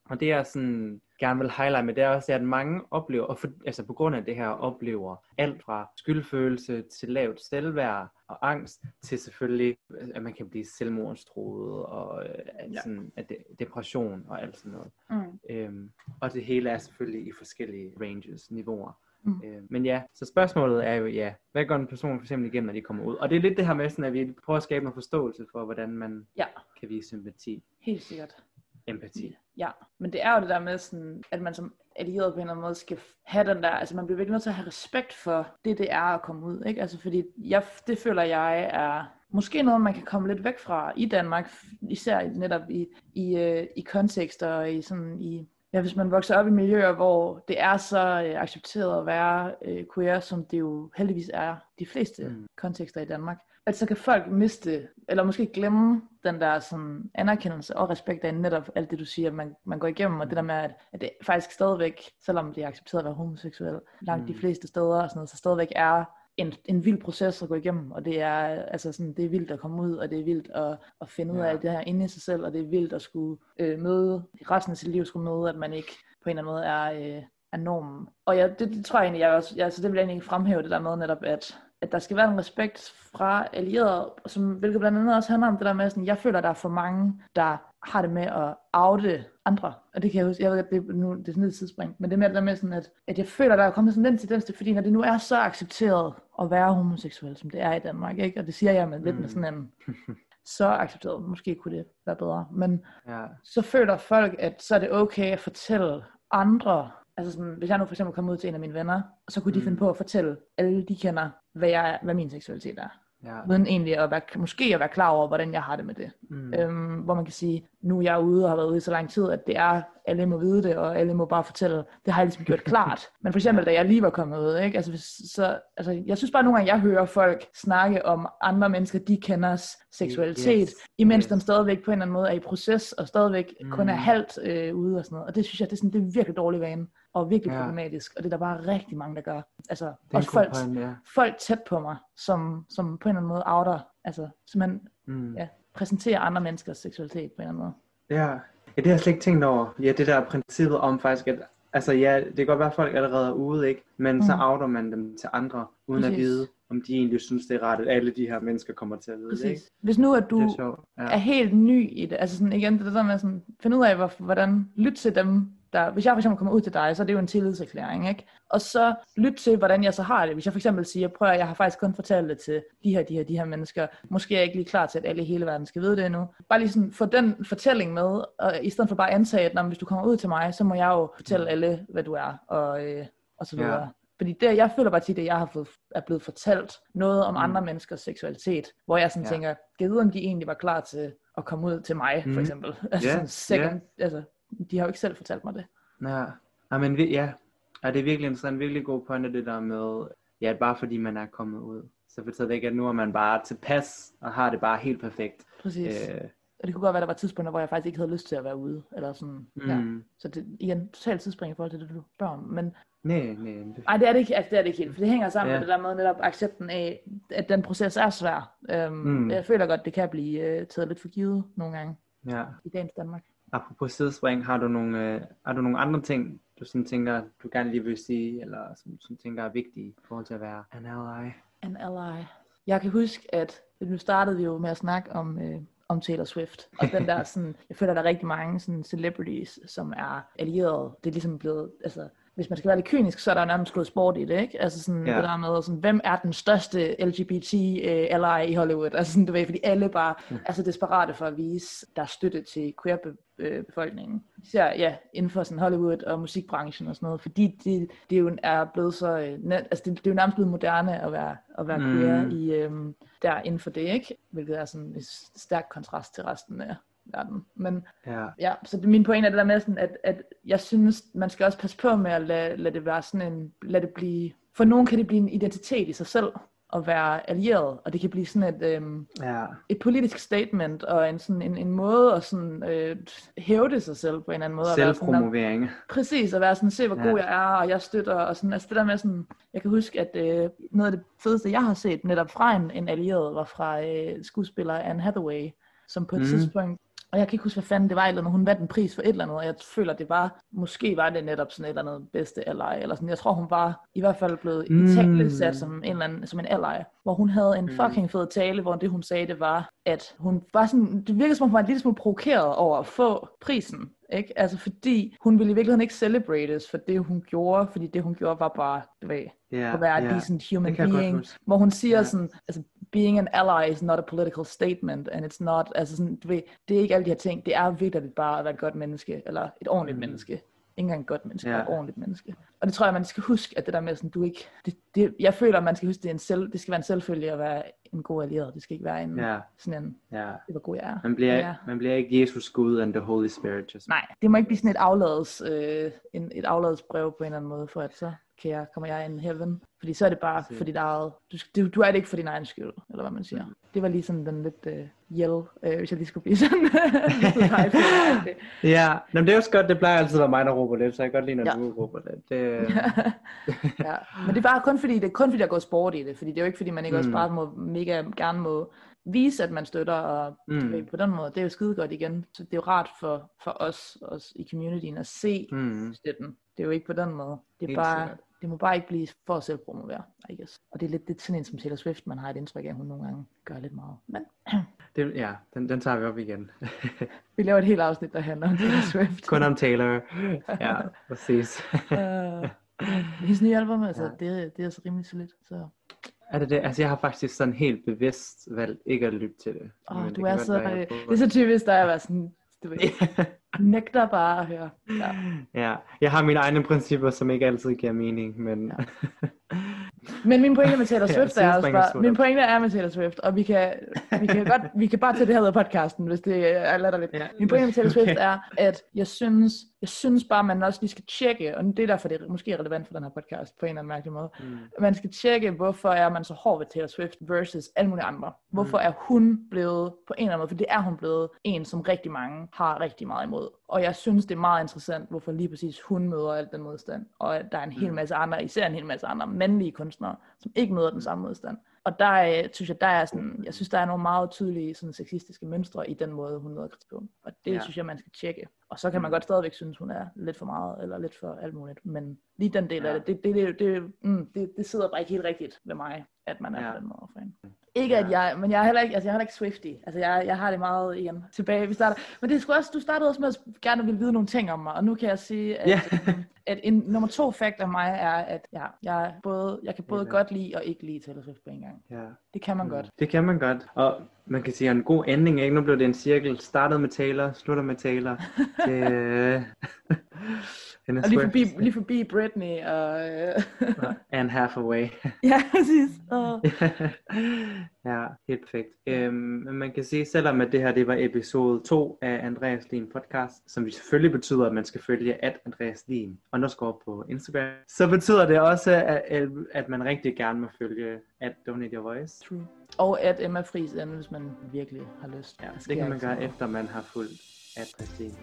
Ja. Og det er sådan, gerne vil highlight med, det er også, at mange oplever, og for, altså på grund af det her, oplever alt fra skyldfølelse til lavt selvværd og angst, til selvfølgelig, at man kan blive selvmordstroet og øh, ja. sådan, at det, depression og alt sådan noget. Mm. Øhm, og det hele er selvfølgelig i forskellige ranges, niveauer. Mm. Øh, men ja, så spørgsmålet er jo, ja, hvad går en person for eksempel igennem, når de kommer ud? Og det er lidt det her med, sådan, at vi prøver at skabe noget forståelse for, hvordan man ja. kan vise sympati. Helt sikkert. Empati. Ja, men det er jo det der med sådan, at man som allieret på en eller anden måde skal have den der, altså man bliver virkelig nødt til at have respekt for det, det er at komme ud, ikke? Altså fordi jeg, det føler jeg er måske noget, man kan komme lidt væk fra i Danmark, især netop i, i, øh, i kontekster og i sådan i ja, hvis man vokser op i miljøer, hvor det er så øh, accepteret at være øh, queer, som det jo heldigvis er de fleste mm. kontekster i Danmark, at så kan folk miste, eller måske glemme den der sådan, anerkendelse og respekt af netop alt det, du siger, man, man går igennem, og det der med, at, at det faktisk stadigvæk, selvom det er accepteret at være homoseksuel, langt mm. de fleste steder og sådan noget, så stadigvæk er en, en vild proces at gå igennem, og det er, altså sådan, det er vildt at komme ud, og det er vildt at, at finde ud af det her inde i sig selv, og det er vildt at skulle øh, møde, resten af sit liv skulle møde, at man ikke på en eller anden måde er, øh, er normen. Og ja, det, det tror jeg egentlig, jeg også, ja, så det vil jeg egentlig fremhæve det der med netop, at at der skal være en respekt fra allierede, som, hvilket blandt andet også handler om det der med, sådan, jeg føler, at der er for mange, der har det med at oute andre. Og det kan jeg huske, jeg ved, at det, nu, det er sådan et tidsspring, men det med det der med sådan, at, at jeg føler, at der er kommet sådan den tendens til, fordi når det nu er så accepteret at være homoseksuel, som det er i Danmark, ikke? og det siger jeg med lidt mm. med sådan en, så accepteret, måske kunne det være bedre, men ja. så føler folk, at så er det okay at fortælle andre, altså sådan, hvis jeg nu for eksempel kommer ud til en af mine venner, så kunne de mm. finde på at fortælle alle de kender, hvad, jeg, hvad min seksualitet er. Ja. uden egentlig at være, måske at være klar over, hvordan jeg har det med det. Mm. Øhm, hvor man kan sige, nu er jeg ude og har været ude i så lang tid, at det er, alle må vide det, og alle må bare fortælle, det har jeg ligesom gjort klart. Men for eksempel, da jeg lige var kommet ud, ikke? Altså, så, altså, jeg synes bare nogle gange, jeg hører folk snakke om andre mennesker, de kenders seksualitet, Yes. imens Yes. de stadigvæk på en eller anden måde er i proces, og stadigvæk mm. kun er Mm. halvt øh, ude og sådan noget. Og det synes jeg, det er, sådan, det er virkelig dårlig vane, og virkelig Ja. problematisk, og det er der bare rigtig mange, der gør. Altså, Det også folk, point, ja. folk tæt på mig, som, som på en eller anden måde outer, altså, som man Mm. ja, præsenterer andre menneskers seksualitet på en eller anden måde. Ja. ja, det har jeg slet ikke tænkt over. Ja, det der princippet om faktisk, at altså ja, det kan godt være, at folk allerede er ude, ikke? Men mm. så outer man dem til andre, uden Præcis. at Præcis. vide, om de egentlig synes, det er rart, at alle de her mennesker kommer til at vide det, ikke? Præcis. Hvis nu, at du Det er sjovt. Ja. er helt ny i det, altså sådan igen, det der med sådan, finde ud af, hvor, hvordan, lyt til dem, der, hvis jeg for eksempel kommer ud til dig, så er det jo en tillidserklæring, ikke? Og så lyt til, hvordan jeg så har det. Hvis jeg for eksempel siger, prøv at jeg har faktisk kun fortalt det til de her, de her, de her mennesker. Måske er jeg ikke lige klar til, at alle i hele verden skal vide det endnu. Bare lige sådan, få den fortælling med, og i stedet for bare at antage, at når, hvis du kommer ud til mig, så må jeg jo fortælle alle, hvad du er, og, øh, og så videre. Fordi det, jeg føler bare tit, at jeg har fået, er blevet fortalt noget om Mm. andre menneskers seksualitet, hvor jeg sådan Ja. tænker, ved, om de egentlig var klar til at komme ud til mig, for Mm. eksempel. Altså, Ja, sådan second, altså, de har jo ikke selv fortalt mig det. Ja, ja men ja. ja, det er virkelig interessant, virkelig god pointe det der med, ja, at bare fordi man er kommet ud, så betyder det ikke, at nu er man bare tilpas, og har det bare helt perfekt. Præcis. Øh, og det kunne godt være, at der var tidspunkter, hvor jeg faktisk ikke havde lyst til at være ude. Eller sådan, mm. ja. Så det igen, totalt tidsspring i forhold til det, du spørger om. Men Nej, nej. Det, nej, det er det ikke, altså, det er det ikke helt. For det hænger sammen Ja. med det der med netop accepten af, at den proces er svær. Øhm, mm. Jeg føler godt, det kan blive øh, taget lidt for givet nogle gange ja. i dagens Danmark. Apropos sidespring, har du nogle, øh, har du nogle andre ting, du sådan tænker, du gerne lige vil sige, eller som, som tænker er vigtige i forhold til at være an ally? An ally. Jeg kan huske, at nu startede vi jo med at snakke om, øh, om Taylor Swift. Og den der sådan, jeg føler, der er rigtig mange sådan celebrities, som er allierede. Det er ligesom blevet, altså, hvis man skal være lidt kynisk, så er der jo nærmest gået sport i det, ikke? Altså sådan, ja. det der med, sådan, hvem er den største LGBT øh, ally i Hollywood? Altså sådan, du ved, fordi alle bare er så desperate for at vise deres støtte til queer be, øh, befolkningen. Især, ja, inden for sådan Hollywood og musikbranchen og sådan noget, fordi det, det jo er blevet så, øh, altså det, det er jo nærmest blevet moderne at være, at være Mm. mm. queer i, øh, der inden for det, ikke? Hvilket er sådan en stærk kontrast til resten af verden. Men Ja. Ja, så min pointe er det der med, sådan, at, at jeg synes, man skal også passe på med at lade, lade det være sådan en, lade det blive, for nogen kan det blive en identitet i sig selv, at være allieret, og det kan blive sådan et, øhm, Ja. et politisk statement, og en, sådan, en, en måde at sådan, øh, hævde sig selv på en eller anden måde. at være sådan, Selvpromovering. Præcis, at være sådan, se hvor Ja. god jeg er, og jeg støtter, og sådan, altså det der med sådan, jeg kan huske, at øh, noget af det fedeste, jeg har set netop fra en, en allieret, var fra øh, skuespiller Anne Hathaway, som på et mm. tidspunkt, og jeg kan ikke huske, hvad fanden det var, eller når hun vandt en pris for et eller andet, og jeg føler, det var, måske var det netop sådan et eller andet bedste ally, eller sådan, jeg tror, hun var i hvert fald blevet Mm. sat som en, eller anden, som en ally, hvor hun havde en Mm. fucking fed tale, hvor det hun sagde, det var, at hun var sådan, det virkede som om hun var en lille smule provokeret over at få prisen, ikke? Altså fordi hun ville i virkeligheden ikke celebrates for det, hun gjorde, fordi det, hun gjorde, var bare, du ved, Ja. at være a decent human godt being, hvor hun siger Ja. sådan, altså, being an ally is not a political statement, and it's not, altså sådan, du ved, det er ikke alle de her ting, det er vigtigt bare at være et godt menneske, eller et ordentligt Mm. menneske. Ikke engang et godt menneske, Ja. et ordentligt menneske. Og det tror jeg, man skal huske, at det der med sådan, du ikke, det, det, jeg føler, man skal huske, det, er en selv, det skal være en selvfølge at være en god allieret. Det skal ikke være en, Ja, sådan en, ja. det hvor god jeg er. Man bliver, Ja. man bliver ikke Jesus Gud and the Holy Spirit. Just. Nej, det må ikke blive sådan et afladets, øh, en, et afladesbrev på en eller anden måde, for at så kan jeg, kommer jeg in heaven. Fordi så er det bare for dit eget, du, du, du er det ikke for din egen skyld, eller hvad man siger. Mm. Det var lige sådan den lidt øh, yell, øh, hvis jeg lige skulle blive sådan. Ja, Nå, men det er også godt, det plejer altid at være mig, der råber lidt, så jeg kan godt lide, når Ja. du råber lidt. Det, ja. Men det er bare kun fordi, det er kun fordi, der går sport i det, fordi det er jo ikke fordi, man ikke mm. også bare må, mega gerne må vise, at man støtter, og. Mm. ved, på den måde, det er jo skide godt igen. Så det er jo rart for, for os, os i communityen at se mm, støtten. Det er jo ikke på den måde. Det, er Helt bare, sikkert. det må bare ikke blive for at selvpromovere, I guess. Og det er lidt det er sådan en som Taylor Swift, man har et indtryk af, at hun nogle gange gør lidt meget. Men det, ja, den, den tager vi op igen. vi laver et helt afsnit, der handler om Taylor Swift. Kun om Taylor. Ja, præcis. uh, hendes nye album, altså, Ja. det, det er så rimelig solidt. Så. er det det? Altså, jeg har faktisk sådan helt bevidst valgt ikke at lytte til det. Oh, Men det du er så, prøver. det er så typisk, der er at være sådan, du ved, nægter bare at høre. Ja. Ja, jeg har mine egne principper, som ikke altid giver mening, men... Men min pointe med Taylor Ja, Swift er også sidespringer bare, min pointe er med Taylor Swift, og vi kan, vi kan, godt, vi kan bare tage det her ud af podcasten, hvis det er latterligt. Ja. Min pointe med Taylor Swift Okay. er, at jeg synes, jeg synes bare, man også lige skal tjekke, og det er derfor, det er måske relevant for den her podcast på en eller anden mærkelig måde. Mm. Man skal tjekke, hvorfor er man så hård ved Taylor Swift versus alle mulige andre. Hvorfor er hun blevet på en eller anden måde, for det er hun blevet en, som rigtig mange har rigtig meget imod. Og jeg synes, det er meget interessant, hvorfor lige præcis hun møder al den modstand, og at der er en hel masse andre, især en hel masse andre mandlige kunstnere, som ikke møder den samme modstand. Og der er, synes jeg, der er sådan, jeg synes, der er nogle meget tydelige sådan, sexistiske mønstre i den måde, hun møder kritik på. Og det Ja. synes jeg, man skal tjekke. Og så kan man Mm. godt stadigvæk synes, hun er lidt for meget, eller lidt for alt muligt. Men lige den del Ja. af det, det, det, det, det, mm, det, det sidder bare ikke helt rigtigt ved mig, at man er Ja. på den måde fan. Ikke at jeg, men jeg er heller ikke, altså jeg er heller ikke Swifty. Altså jeg, jeg har det meget igen tilbage. Vi starter. Men det er sgu også, du startede også med at gerne ville vide nogle ting om mig, og nu kan jeg sige, at, Ja. at en nummer to fact af mig er, at ja, jeg, både, jeg kan både Helt godt lide og ikke lide Taylor Swift på en gang. Ja. Det kan man godt. Det kan man godt. Og man kan sige, en god ending, ikke? Nu blev det en cirkel. Startede med Taylor, slutter med Taylor. Det, øh, Og lige forbi, lige forbi Britney og... øh, And Hathaway. ja, præcis. Og, ja, helt perfekt. Øhm, man kan sige, selvom at det her det var episode 2 af Andreas Lien podcast, som selvfølgelig betyder, at man skal følge at Andreas Lien underscore på Instagram, så betyder det også, at, at man rigtig gerne må følge at Donate Your Voice. True. Og at Emma Friis er, hvis man virkelig har lyst. Ja, det kan man gøre efter man har fulgt Andreas Lien.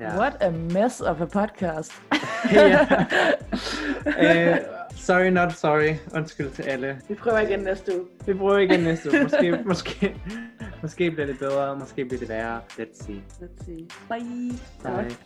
ja. What a mess of a podcast. uh, sorry not sorry. Undskyld til alle. Vi prøver igen næste uge. Vi prøver igen næste uge. Måske, måske, måske bliver det bedre, måske bliver det værre. Let's see. Let's see. Bye. Bye.